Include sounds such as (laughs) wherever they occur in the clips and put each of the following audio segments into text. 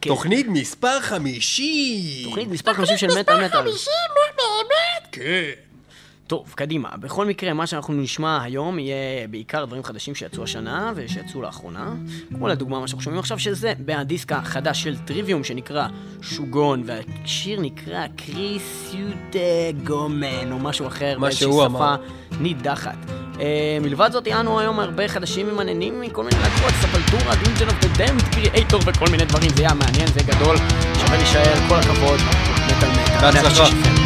כן, תוכנית מספר חמישים תוכנית מספר 50 של מטאל מטאל. כן טוב, קדימה. בכל מקרה, מה שאנחנו נשמע היום יהיה בעיקר דברים חדשים שיצאו השנה ושיצאו לאחרונה. כמו לדוגמה מה שאנחנו שומעים עכשיו, שזה מהדיסק החדש של Trivium שנקרא שוגון, והשיר נקרא Kirisute Gomen, או משהו אחר, מה באיזושהי שפה אמר. נידחת. Uh, מלבד זאת, יהיו היום הרבה חדשים ומעניינים מכל מיני להקות, Sepultura, Legion of the Damned, Kreator וכל מיני דברים, זה יהיה מעניין, זה גדול, שווה להישאר, כל הכבוד. בהצלחה.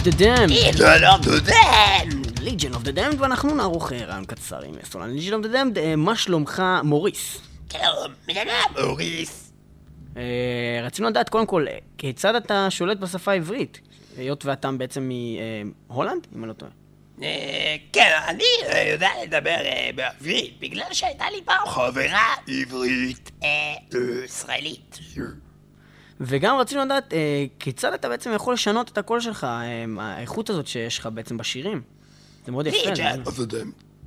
Legion of the Damned. שלום דודן! Legion of the Damned, ואנחנו נערוך אה, רעיון קצר עם סולן Legion of the Damned. אה, מה שלומך, מוריס? מוריס. אה, רצינו לדעת קודם כל, כיצד אתה שולט בשפה העברית? היות ואתה בעצם מהולנד, אם אני לא טועה. כן, אני יודע לדבר בעברית, בגלל שהייתה לי פעם חברה עברית ישראלית. וגם רצינו לדעת אה, כיצד אתה בעצם יכול לשנות את הקול שלך, אה, האיכות הזאת שיש לך בעצם בשירים. זה מאוד יפה.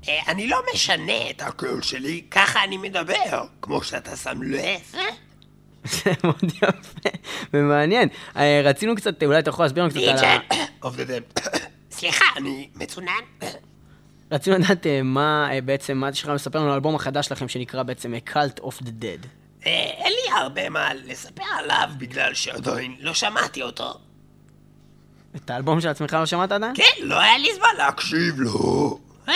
אה, אני לא משנה את הקול שלי, ככה אני מדבר, כמו שאתה שם לב. (laughs) זה מאוד יפה ומעניין. אה, רצינו קצת, אולי אתה יכול להסביר לנו קצת על ה... (coughs) (coughs) סליחה, אני מצונן. (coughs) רצינו לדעת אה, מה בעצם, מה יש לך לספר לנו על האלבום החדש שלכם שנקרא בעצם Cult of the Dead. אה, אין לי הרבה מה לספר עליו, בגלל שעדיין לא שמעתי אותו. את האלבום של עצמך לא שמעת עדיין? כן, לא היה לי זמן להקשיב לו. אה?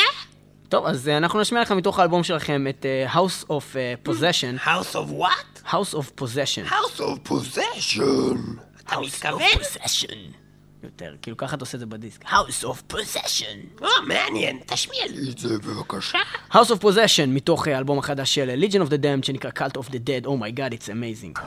טוב, אז אה, אנחנו נשמיע לכם מתוך האלבום שלכם את אה, House of אה, Possession. House of what? House of Possession. House of Possession. אתה House מתכוון? of Possession. יותר, כאילו ככה אתה עושה את זה בדיסק. House of Possession. או, מעניין, תשמיע לי את זה בבקשה. House of Possession מתוך אה, האלבום החדש של אה, Legion of the Damned שנקרא Cult of the Dead. Oh my god, it's amazing.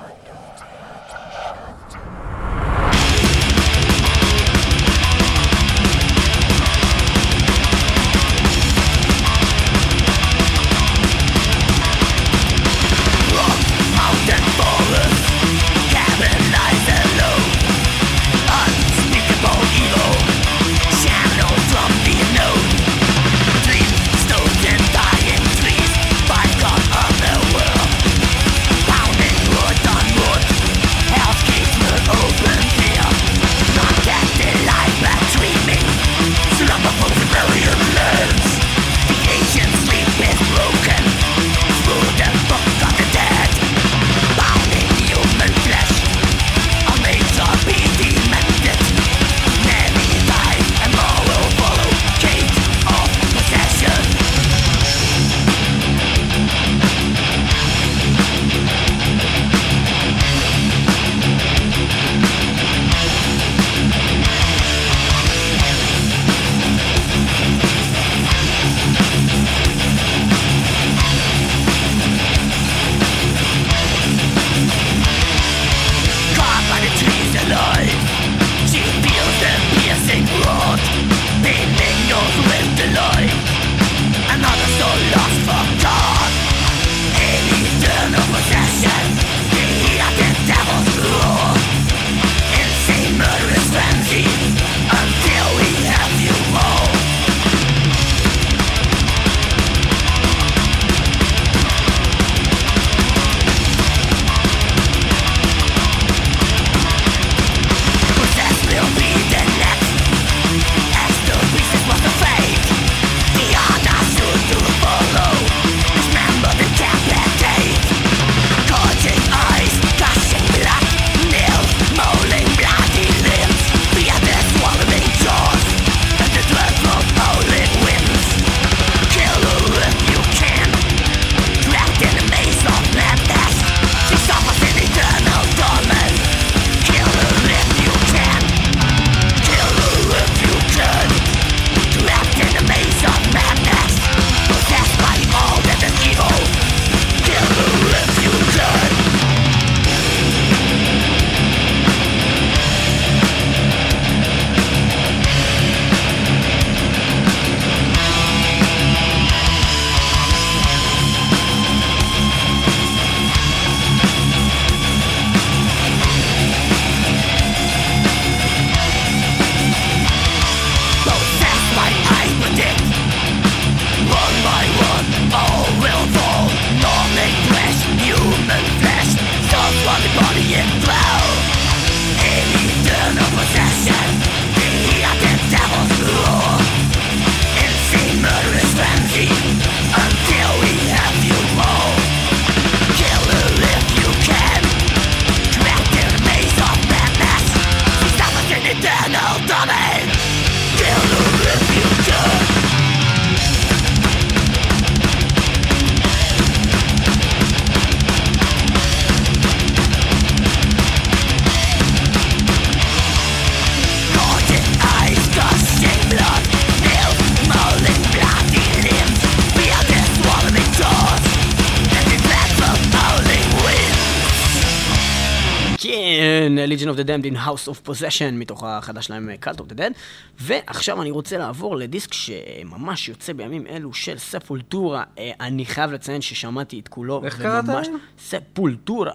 Damned in House of Possession, מתוך החדש שלהם Cult of the Dead. ועכשיו אני רוצה לעבור לדיסק שממש יוצא בימים אלו של ספולטורה. אה, אני חייב לציין ששמעתי את כולו. איך קראת להם? ספולטורה.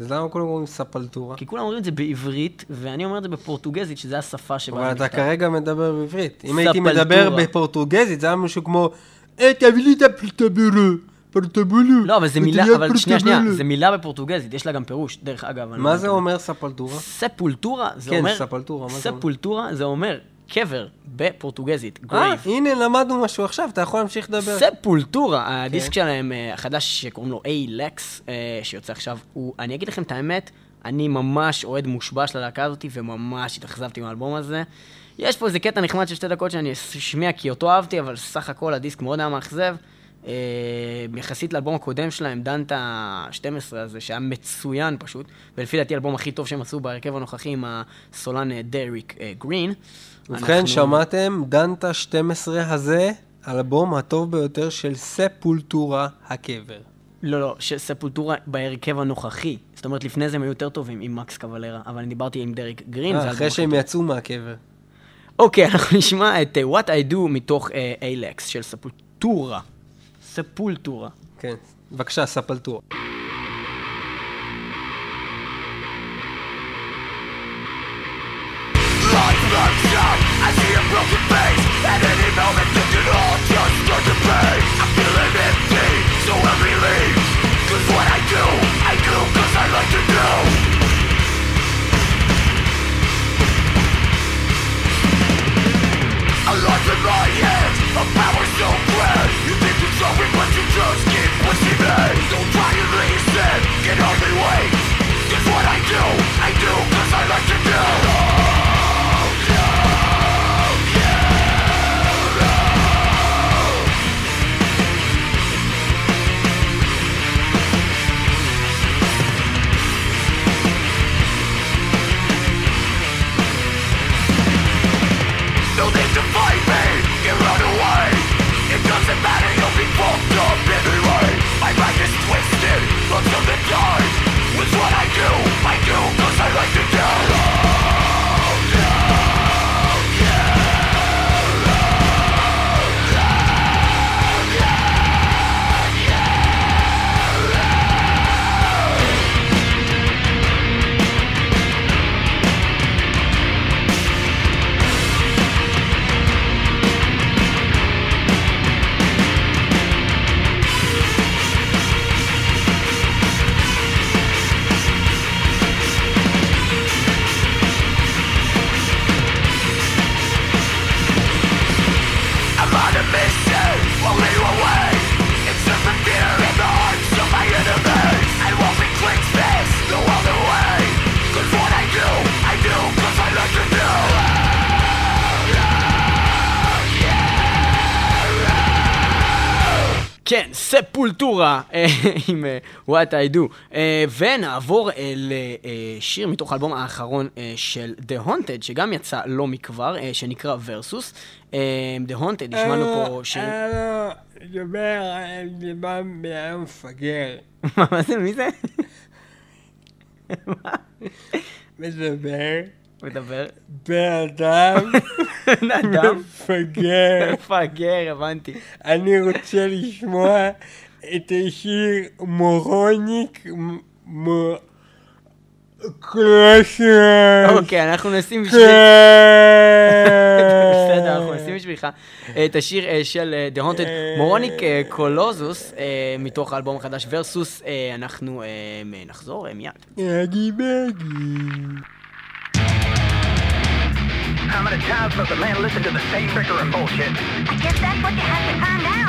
אז למה כולם אומרים ספלטורה? כי כולם אומרים את זה בעברית, ואני אומר את זה בפורטוגזית, שזה השפה שבה אבל זה אתה נכתב. כרגע מדבר בעברית. אם הייתי מדבר. בפורטוגזית, זה היה משהו כמו... אה, תביא לי את הפלטבולו. פורטבולו. לא, אבל זה מילה, אבל שנייה, שנייה. זה מילה בפורטוגזית, יש לה גם פירוש, דרך אגב. מה אומר זה אומר Sepultura? Sepultura, זה כן, אומר... Sepultura, מה זה אומר? Sepultura זה אומר קבר בפורטוגזית, אה, grave. הנה, למדנו משהו עכשיו, אתה יכול להמשיך לדבר. Sepultura, הדיסק כן. שלהם אה, החדש שקוראים לו A-Lex, אה, שיוצא עכשיו, הוא, אני אגיד לכם את האמת, אני ממש אוהד מושבע של הלהקה הזאת, וממש התאכזבתי מהאלבום הזה. יש פה איזה קטע נחמד של שתי דקות שאני אשמיע כי אותו אהבתי, אבל סך הכל הדיסק מאוד היה מאכזב. אה, יחסית לאלבום הקודם שלהם, דנטה 12 הזה, שהיה מצוין פשוט, ולפי דעתי האלבום הכי טוב שהם עשו בהרכב הנוכחי עם הסולן אה, דריק אה, גרין. ובכן, אנחנו- שמעתם, דנטה 12 הזה, האלבום הטוב ביותר של ספולטורה הקבר. לא, לא, שספולטורה בהרכב הנוכחי. זאת אומרת, לפני זה הם היו יותר טובים עם מקס קבלרה, אבל אני דיברתי עם דריק גרין, אה, אחרי שהם יצאו מהקבר. אוקיי, אנחנו נשמע את uh, What I Do מתוך איילקס של ספולטורה. ספולטורה. כן. בבקשה, ספלטורה. Life looks up, I see a broken face At any moment it could all just start to pay I'm feeling empty, so let me leave Cause what I do, I do cause I like to do A life in my hands, a power so grand You showing but you just keep pushing me Don't try and reason, can hardly wait Cause what I do, ספולטורה אה, (laughs) עם אה, What I Do. אה, ונעבור אל אה, אה, שיר מתוך האלבום האחרון של The Haunted, שגם יצא לא מכבר, שנקרא ורסוס. אה, The Haunted, השמענו פה שיר... דבר, דבר ביום מפגר. (laughs) מה זה? מי זה? (laughs) מדבר, מדבר. בן אדם אדם. מפגר. מפגר, הבנתי. אני רוצה לשמוע את השיר מורוניק מ... קלאסר. אוקיי, אנחנו נשים בשביל... בסדר, אנחנו נשים בשבילך את השיר אה, של אה, The Haunted מורוניק אה, קולוזוס, אה, מתוך האלבום החדש ורסוס. אה, אנחנו אה, נחזור אה, מיד. אגי בגי. How many times must a man listen to the same trickery and bullshit? I guess that's what you have to find out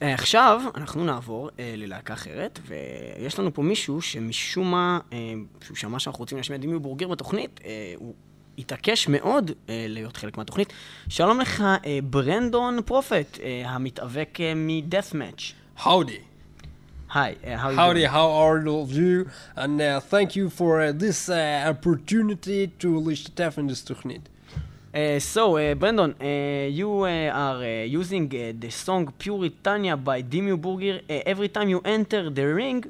עכשיו אנחנו נעבור אה, ללהקה אחרת, ויש לנו פה מישהו שמשום מה, אה, שהוא שמע שאנחנו רוצים להשמיע דימי בורגר בתוכנית, אה, הוא התעקש מאוד אה, להיות חלק מהתוכנית. שלום לך, אה, ברנדון פרופט, אה, המתאבק מ-Death Match. Howdy. היי, uh, how Howdy, doing? how are you? And uh, thank you for uh, this uh, opportunity to להשתתף in this תוכנית. Uh, so, uh, Brandon, uh, you are using the song Puritania by Dimmu Burger uh, every time you enter the ring.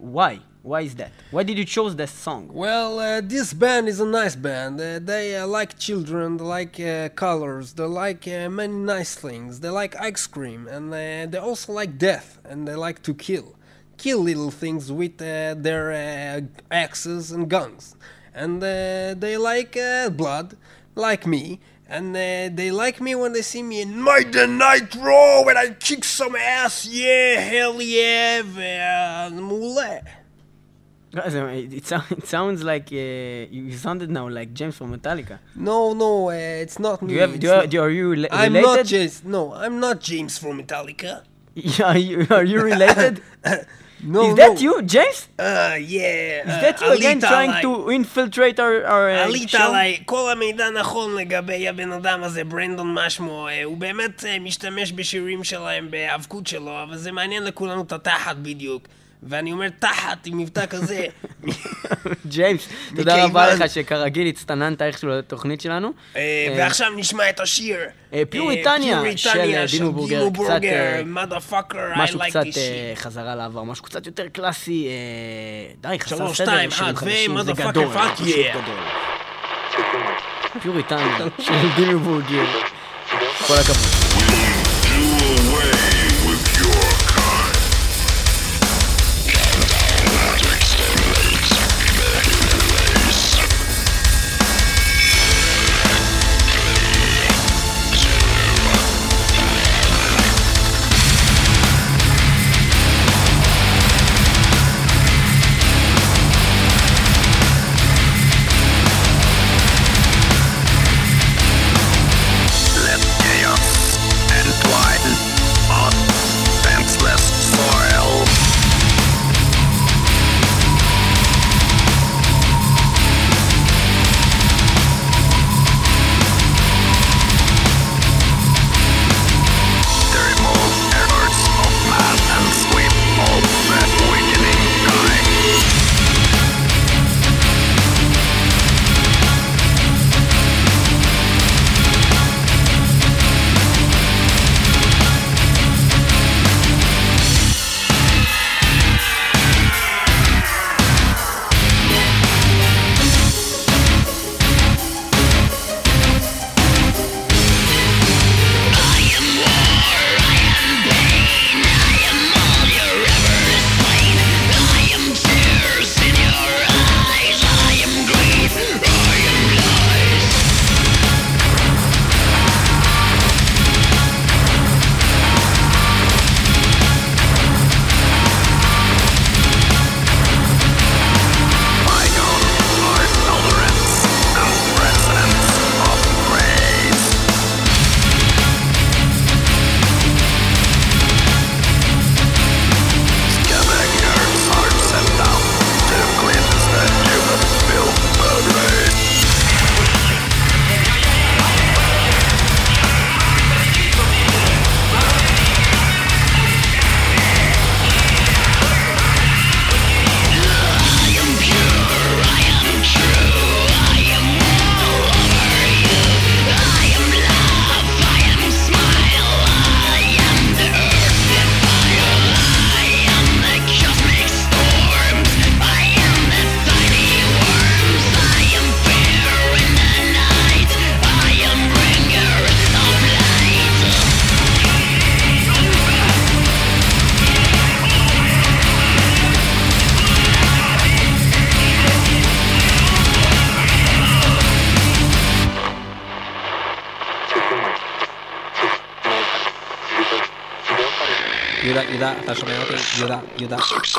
Why? Why is that? Why did you choose that song? Well, uh, this band is a nice band. Uh, they uh, like children, they like colors, they like many nice things. They like ice cream, and they also like death, and they like to kill. Kill little things with their axes and guns and uh, they like uh, blood, like me, and uh, they like me when they see me in Monday Night Raw when I kick some ass, yeah, hell yeah, mule. It, it sounds like uh, you sounded now like James from Metallica. No, no, uh, it's not me. Do you have, do you, are you related? I'm not James. No, I'm not James from Metallica. (laughs) Yeah, are you, are you related? (laughs) No, is that no. you, James? Uh, yeah. Is that you again trying to infiltrate our, our uh, עלית show? עליי, כל המידע נכון לגבי הבן אדם הזה, ברנדון משמו, אה, הוא באמת אה, משתמש בשירים שלהם בהיאבקות שלו, אבל זה מעניין לכולנו את התחת בדיוק. ואני אומר תחת עם מבטא כזה. (laughs) ג'יימס, תודה רבה לך שכרגיל הצטננת איכשהו לתוכנית שלנו. אה, אה, ועכשיו נשמע את השיר. אה, פיוריטניה של, דימו בורגר, קצת, משהו קצת. חזרה לעבר, משהו קצת יותר קלאסי, די, חסר שלוש, סדר, אחד, חדשים, זה גדול, פשוט. גדול. פיוריטניה של דימו בורגר, כל הכבוד. יהודה, אתה שומע אותי? יהודה, יהודה,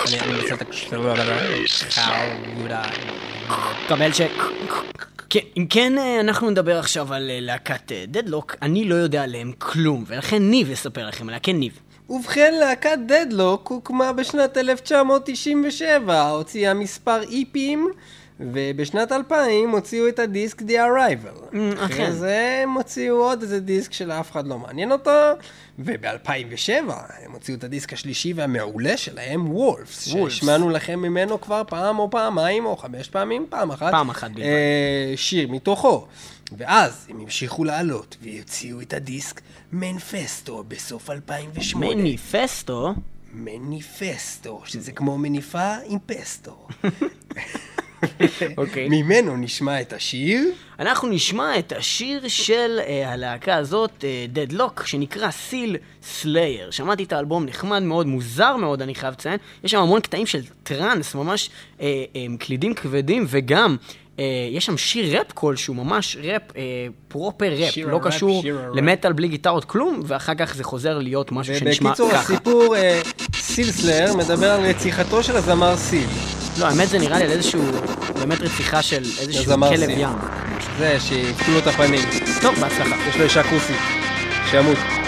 אני מנסה את הקשר, יהודה. קבל ש... כן, אם כן, אה, אנחנו נדבר עכשיו על אה, להקת דדלוק, אני לא יודע עליהם כלום, ולכן ניב יספר לכם עליה, כן ניב. ובכן, להקת דדלוק הוקמה בשנת 1997, הוציאה מספר איפים, ובשנת 2000 הוציאו את הדיסק The Arrival. אכן. אחרי זה הם הוציאו עוד איזה דיסק שלאף אחד לא מעניין אותו, וב-2007 הם הוציאו את הדיסק השלישי והמעולה שלהם, וולפס. שהשמענו לכם ממנו כבר פעם או פעמיים או חמש פעמים, פעם אחת. פעם אחת בלבד. אה, שיר מתוכו. ואז הם המשיכו לעלות והוציאו את הדיסק מנפסטו בסוף 2008. מניפסטו, מניפסטו, שזה כמו מניפה עם פסטו. (laughs) (laughs) אוקיי. ממנו נשמע את השיר. אנחנו נשמע את השיר של אה, הלהקה הזאת, Deadlock, שנקרא Seal Slayer. שמעתי את האלבום נחמד מאוד, מוזר מאוד, אני חייב לציין. יש שם המון קטעים של טראנס, ממש אה, אה, קלידים כבדים, וגם... אה, יש שם שיר ראפ כלשהו, ממש ראפ, אה, proper rap, לא הראפ, קשור. למטאל בלי גיטרות כלום, ואחר כך זה חוזר להיות משהו שנשמע ככה. הסיפור אה, Seal Slayer מדבר על רציחתו של הזמר סיל. לא, האמת זה נראה לי על איזשהו, באמת רציחה של איזשהו כלב. ים. זה, שהפתו לו את הפנים. טוב, בהצלחה. יש לו אישה כוסית. שימות.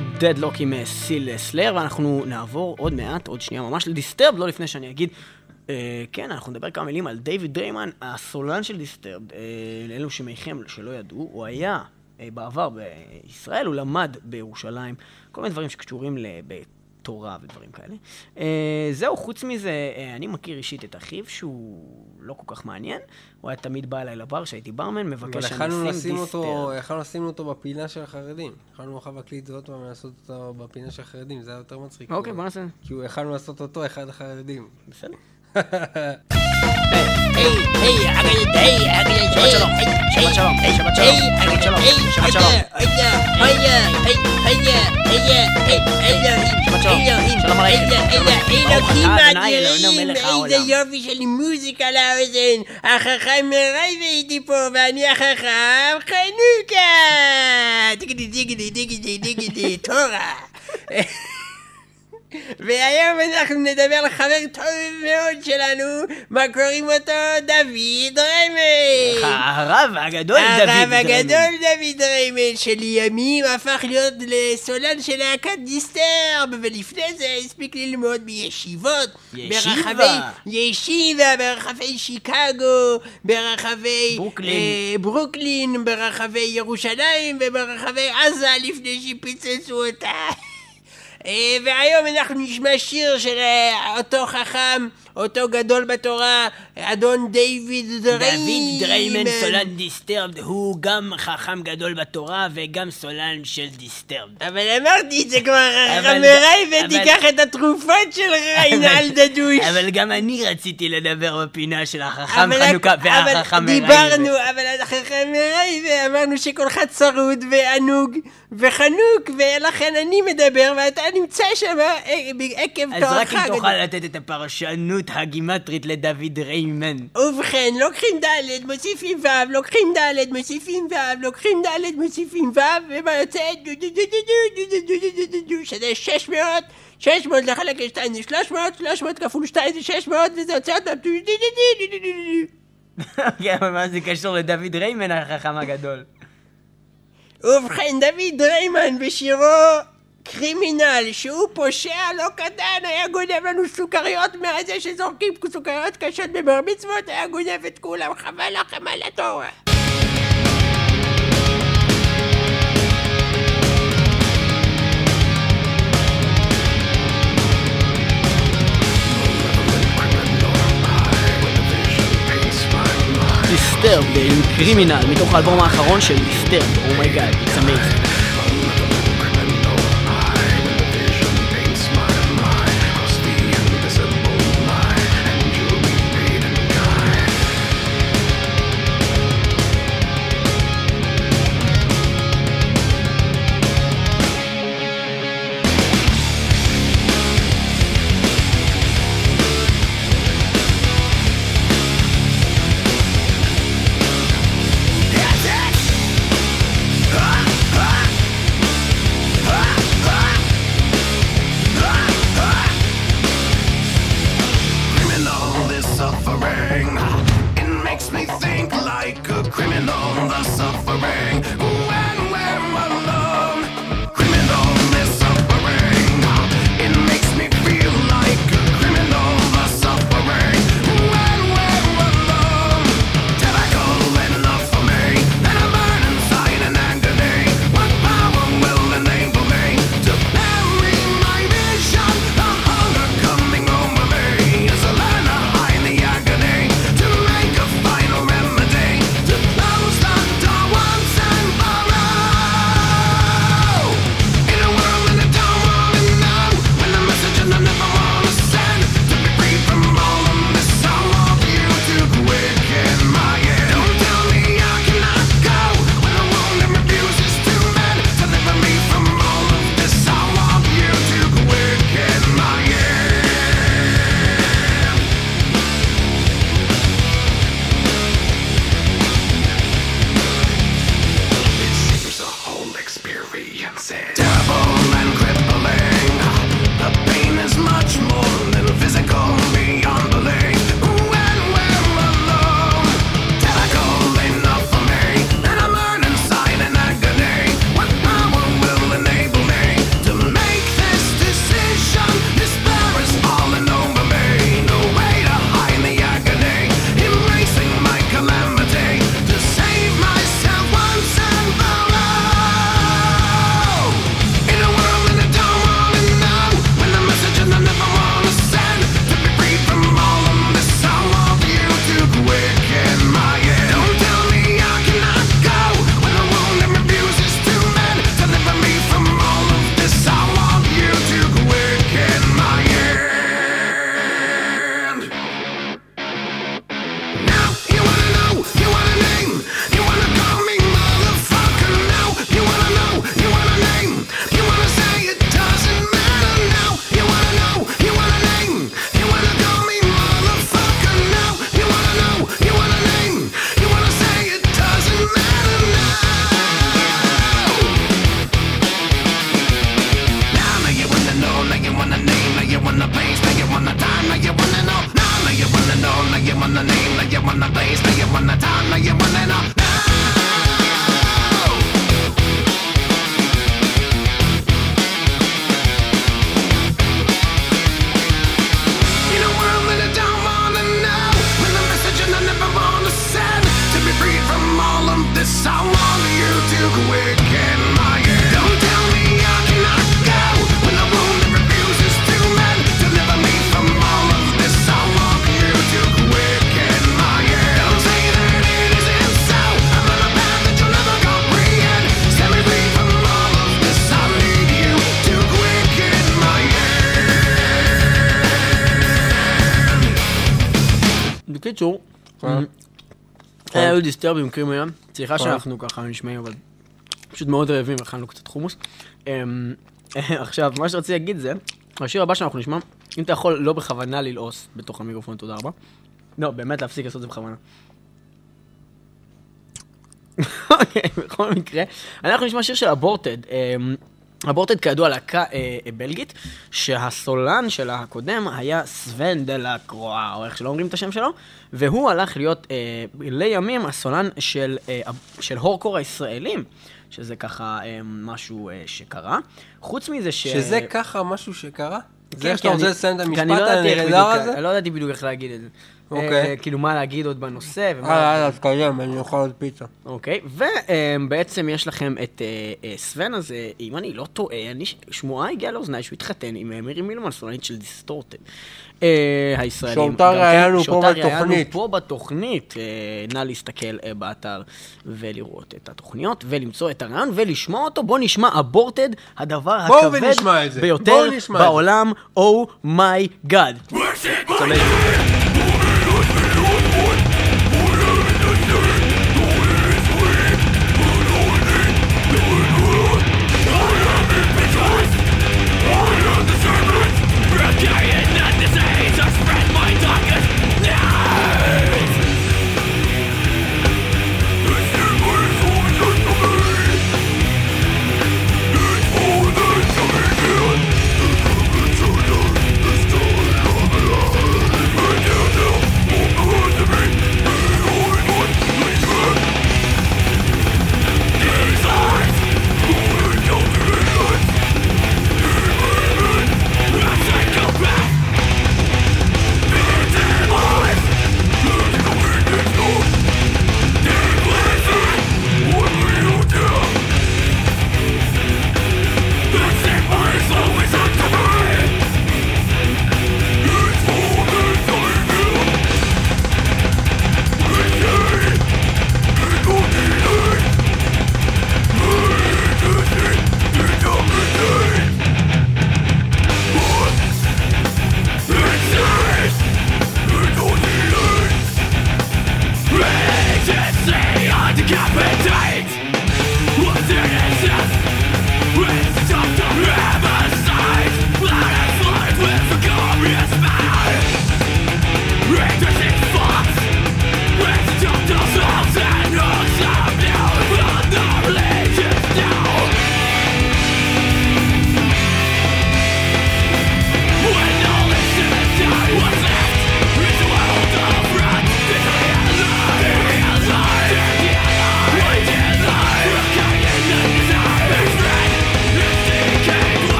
Deadlock עם אה, Seal Slayer, ואנחנו נעבור עוד מעט, עוד שנייה ממש ל Disturbed, לא לפני שאני אגיד. אה, כן, אנחנו נדבר כמה מילים על דיוויד דריימן, הסולן של Disturbed, אה, לאלו שמכם שלא ידעו, הוא היה אה, בעבר בישראל, הוא למד בירושלים, כל מיני דברים שקשורים ל... תורה ודברים כאלה. אה, זהו, חוץ מזה, אה, אני מכיר אישית את אחיו, שהוא לא כל כך מעניין. הוא היה תמיד בא אליי לבר כשהייתי ברמן, מבקש שאני אשים לשים אותו, Disturbed. יכלנו לשים אותו בפינה של החרדים. יכלנו אחר להקליט זה עוד פעם ולעשות אותו בפינה של החרדים, זה היה יותר מצחיק. אוקיי, בוא נעשה. כי יכלנו לעשות אותו אחד החרדים. בסדר. (laughs) אלוקים אדירים, איזה יופי של מוזיק על האוזן. החכם מרייב איתי פה, ואני החכם חנוכה. דיגדי דיגדי דיגדי דיגדי, תורה. והיום אנחנו נדבר על חבר טוב מאוד שלנו, מה קוראים אותו? דוד דריימן. הרב הגדול דוד. הרב דריימן. הגדול דוד דריימן שלימים הפך להיות לסולן של להקת Disturbed ולפני זה הספיק ללמוד בישיבות ישיבה. ברחבי ישיבה ברחבי שיקגו ברחבי ברוקלין. אה, ברוקלין ברחבי ירושלים וברחבי עזה לפני שפיצצו אותה והיום אנחנו נשמע שיר של אה, אותו חכם, אותו גדול בתורה, אדון דיוויד דריימן. דוד דריימן סולן Disturbed הוא גם חכם גדול בתורה וגם סולן של Disturbed. אבל אמרתי את זה כבר, חבריי, אבל- ותיקח את התרופות של ריינלד הדוש. אבל גם אני רציתי לדבר בפינה של החכם חנוכה והחכם מרייבן. דיברנו, אבל החכם מרייבן, אמרנו שכולך צרוד וענוג וחנוק, ולכן אני מדבר ואתה נמצא שם עקב תוארך. אז רק אם תוכל לתת את הפרשנות הגימטרית לדוד ריימן. ובכן, לוקחים ד', מוסיפים ו', לוקחים ד', מוסיפים ו', לוקחים ד', מוסיפים ו', ומה יוצא? שזה 600, 600 לחלק ל-2 זה 300, 300 כפול 2 זה 600, וזה יוצא עוד פעם. כן, אבל מה זה קשור לדוד ריימן החכם הגדול? ובכן, דוד ריימן בשירו קרימינל, שהוא פושע לא קטן, היה גונב לנו סוכריות מהזה שזורקים סוכריות קשות בבר מצוות, היה גונב את כולם, חבל לכם על התורה. Disturbed עם Criminal מתוך האלבום האחרון של Disturbed, oh my god, it's amazing. היה לנו דיסטרבים קרים היום. סליחה שאנחנו ככה נשמעים, אבל פשוט מאוד רעבים, אכלנו קצת חומוס. אמ, (laughs) עכשיו, מה שרציתי להגיד זה, השיר הבא שאנחנו נשמע, אם אתה יכול לא בכוונה ללעוס בתוך המיקרופון, תודה רבה. לא, באמת להפסיק לעשות את זה בכוונה. (laughs) אוקיי, בכל מקרה, אנחנו נשמע שיר של אבורטד. אבורטד כידוע להקה אה, אה, בלגית, שהסולן שלה הקודם היה סוון דה קרואה, או איך שלא אומרים את השם שלו, והוא הלך להיות אה, לימים הסולן של, אה, של הורקור הישראלים, שזה ככה אה, משהו אה, שקרה. חוץ מזה ש... שזה ככה משהו שקרה? כן, זה כי שאתה רוצה לסיים את המשפט לא הנהדר הזה? אני לא ידעתי בדיוק איך להגיד את זה. אוקיי. אה, כאילו, מה להגיד עוד בנושא. יאללה, אז קיים, אני אוכל עוד פיצה. אוקיי, ובעצם יש לכם את אה, אה, סוון הזה, אם אני לא טועה, אני, שמועה הגיעה לאוזניי שהוא התחתן עם אה, מירי מילמן, סולנית של דיסטורטד. אה, הישראלים. שאותה גם ראיינו כן, פה שאותה ראיינו בתוכנית. פה בתוכנית. אה, נא להסתכל אה, באתר ולראות את התוכניות, ולמצוא את הרעיון ולשמוע אותו. בואו נשמע אבורטד, הדבר בואו הכבד ונשמע את זה. ביותר בואו נשמע את זה. בעולם, Oh אומי גאד.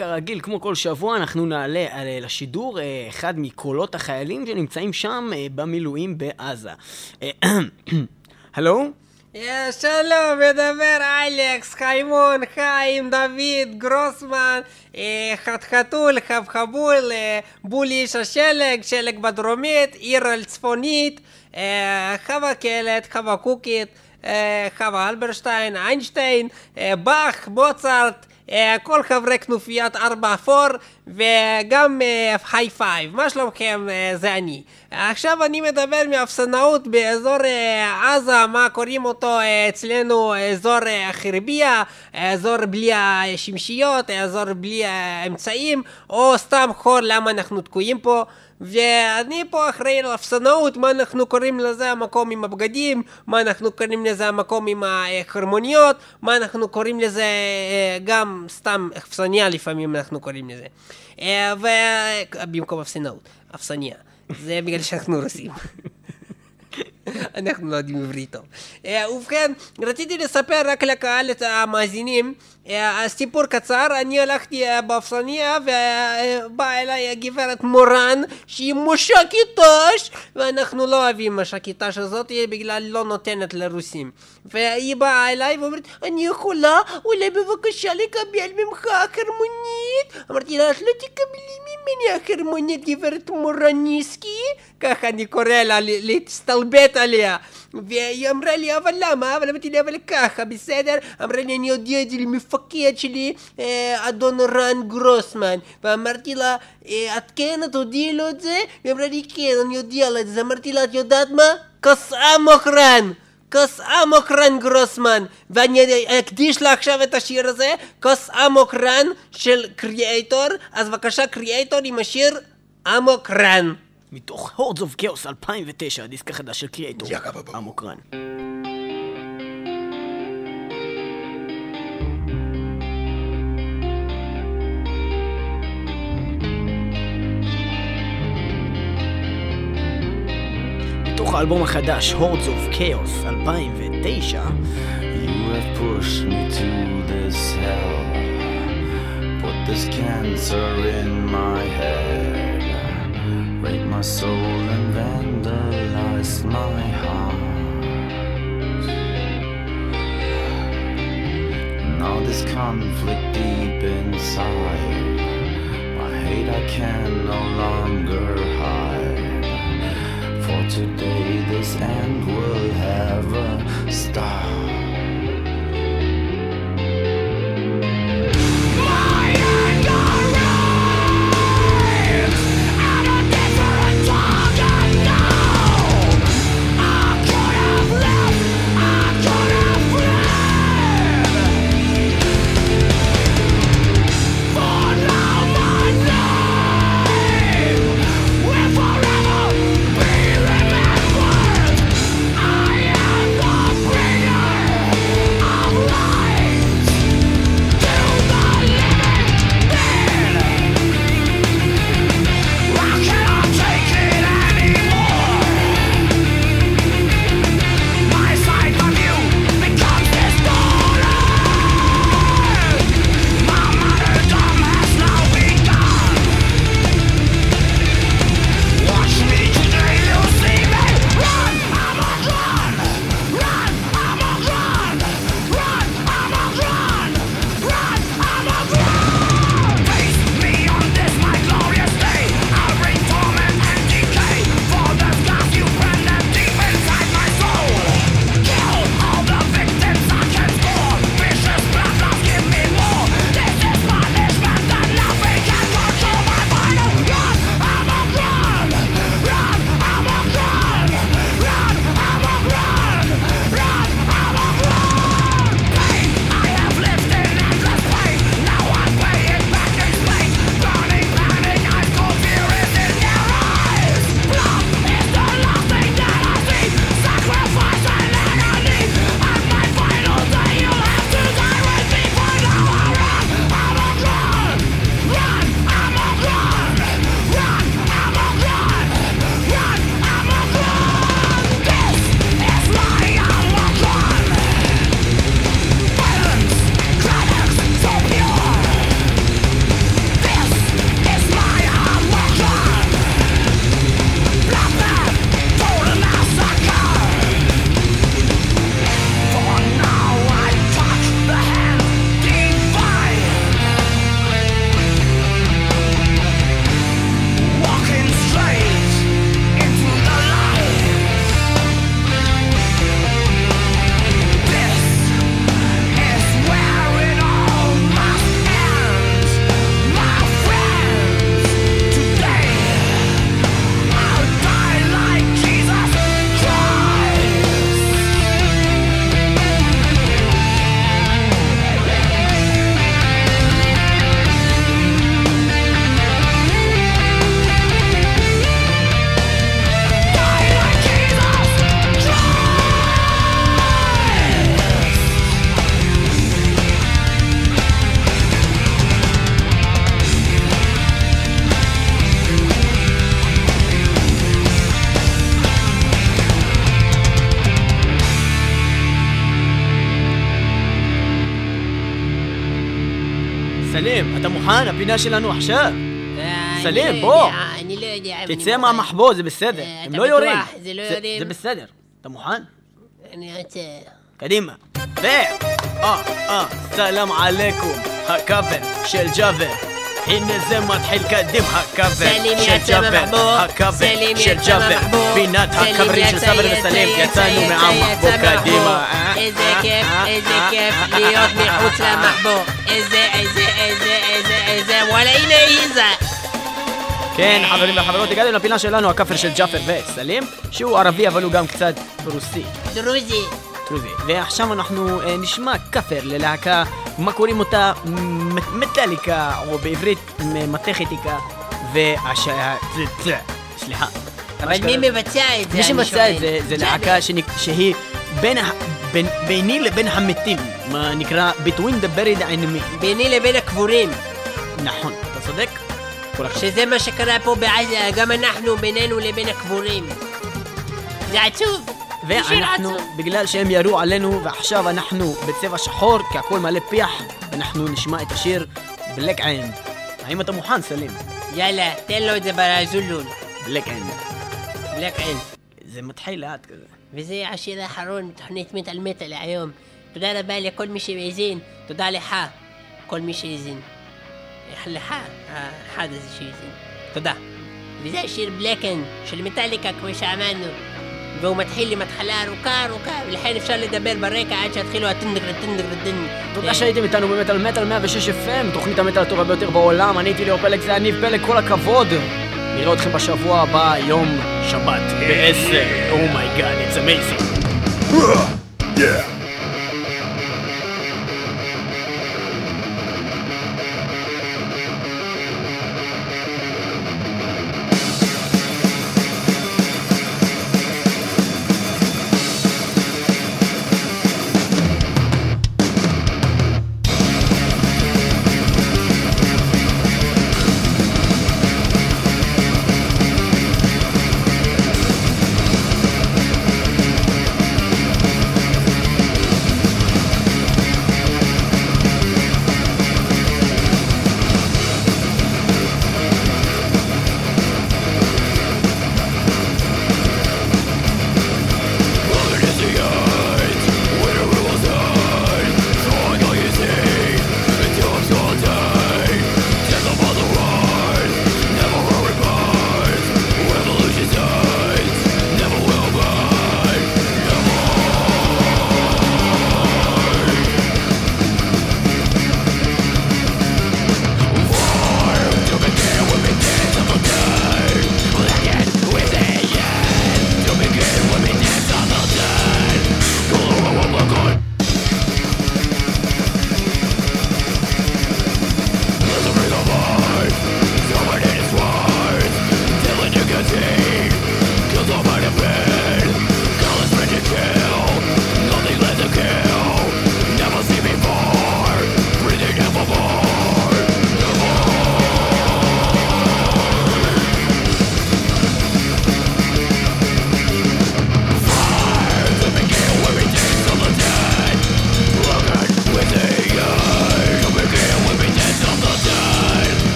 וכרגיל, כמו כל שבוע, אנחנו נעלה על- לשידור אה, אחד מקולות החיילים שנמצאים שם אה, במילואים בעזה. אה, (clears throat) הלו? אה, שלום, מדבר אלכס, חיימון, חיים, דוד, גרוסמן, אה, חתחתול, חבחבול, אה, בולי איש השלג, שלג בדרומית, עיר על צפונית, אה, חווה קלט, חווה קוקית, אה, חווה אלברשטיין, איינשטיין, אה, באך, מוצרט, אה, כל חברי כנופיית ארבע אפור וגם היי פייב, מה שלומכם? אה, זה אני. עכשיו אני מדבר מאפסנאות באזור אה, עזה, מה קוראים אותו אה, אצלנו אזור אה, חרביה, אזור בלי השמשיות, אזור בלי האמצעים, או סתם חור למה אנחנו תקועים פה. ואני פה אחראי על אפסנאות, מה אנחנו קוראים לזה המקום עם הבגדים, מה אנחנו קוראים לזה המקום עם החרמוניות, מה אנחנו קוראים לזה גם סתם אפסניה לפעמים אנחנו קוראים לזה. אה, ו... במקום אפסנאות, אפסניה. זה בגלל שאנחנו רוסים. (laughs) אנחנו לא יודעים עברית טוב. אה, ובכן, רציתי לספר רק לקהל המאזינים אה, סיפור קצר, אני הלכתי אה, באפסניה ובאה אליי הגברת מורן שהיא מש"קית ת"ש ואנחנו לא אוהבים מש"קית ת"ש הזאת בגלל לא נותנת לרוסים והיא באה אליי ואומרת אני יכולה אולי בבקשה לקבל ממך חרמונית? אמרתי לה את לא תקבלי מורניסקי ככה אני קורא לה ל- להסתלבט עליה והיא אמרה לי אבל למה? אבל אמרתי לה אבל ככה בסדר? אמרה לי אני אודיע את זה למפקד שלי אדון רן גרוסמן ואמרתי לה את כן את הודיעי לו את זה? היא אמרה לי כן אני אודיע לה את זה אמרתי לה את יודעת מה? כוס אמו קרן כוס אמו קרן גרוסמן ואני אקדיש לה עכשיו את השיר הזה כוס Amok Run של Kreator. אז בבקשה Kreator עם השיר Amok Run מתוך Hordes of Chaos 2009, הדיסק החדש של Kreator, Amok Run. מתוך האלבום החדש, הורדס אוף כאוס 2009, You have pushed me to this hell. Put this cancer in my head. Rape my soul and vandalize my heart. Now this conflict deep inside. My hate I can no longer hide. For today this end will have a start. מוכן? הפינה שלנו עכשיו. אה, סלים, אני לא בוא. יודע, אני לא יודע. אבל תצא אני מהמחבוא, זה בסדר. אה, הם אתה לא יורים. בטוח? זה לא יורים? זה בסדר. אתה מוכן? אני רוצה... קדימה. ו... אה, אה, סלאם עליכום, הכבל של ג'אבר. הנה זה מתחיל קדימה, הכבל סלים של יצא ג'אבר. מהמחבוא, הכבל סלים של יצא ג'אבר. וואלה, הנה היא זה. כן, חברים וחברות, הגענו לפינה שלנו, הכאפר של ג'אפר וסלים, שהוא ערבי אבל הוא גם קצת רוסי. דרוזי. דרוזי. ועכשיו אנחנו אה, נשמע כאפר ללהקה, מה קוראים אותה? מטאליקה, או בעברית מתכתיקה, והש... צ- צ- סליחה. אבל מי מבצע את זה? מי שמבצע. את זה, זה. להקה שהיא בין ה- בין- ביני לבין המתים, מה נקרא Between the buried me. ביני לבין הקבורים. נכון, אתה צודק? שזה מה שקרה פה בעזה, גם אנחנו בינינו לבין הקבורים. זה עצוב. ואנחנו. בגלל שהם ירו עלינו, ועכשיו אנחנו בצבע שחור, כי הכל מלא פיח, אנחנו נשמע את השיר בלק עין. האם אתה מוכן, סלים? יאללה, תן לו את זה בזולול. בלק עין. בלק עין. זה מתחיל לאט כזה. וזה השיר האחרון בתוכנית מטאל מטאל להיום. תודה רבה לכל מי שהאזין, תודה לך, כל מי שהאזין. האחד הזה שהאזין. תודה. וזה השיר בלקן של מטאליקה, כמו שאמרנו. והוא מתחיל עם התחלה ארוכה ארוכה, ולכן אפשר לדבר ברקע עד שיתחילו הטנדר טנדר טנדר. תודה שהייתם איתנו במטאל מטאל 106 FM, תוכנית המטאל הטובה ביותר בעולם, אני הייתי ליאור פלג, זה יניב פלג, כל הכבוד. נראה אתכם בשבוע הבא, יום שבת, בעשר. אומייגאד, it's amazing.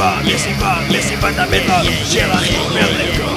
pan, laissez pas, laissez pas ta bétonne J'ai la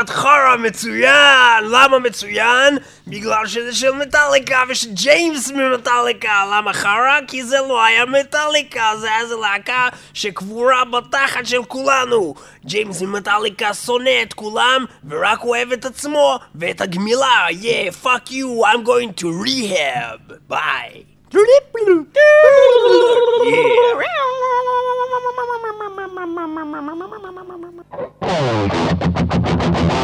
חתיכת חרא מצוין! למה מצוין? בגלל שזה של מטאליקה ושל ג'יימס ממטאליקה. למה חרא? כי זה לא היה מטאליקה, זה היה איזה להקה שקבורה בתחת של כולנו. ג'יימס ממטאליקה שונא את כולם, ורק אוהב את עצמו ואת הגמילה. Yeah, fuck you, I'm going to rehab. ביי. Yeah. Thank you.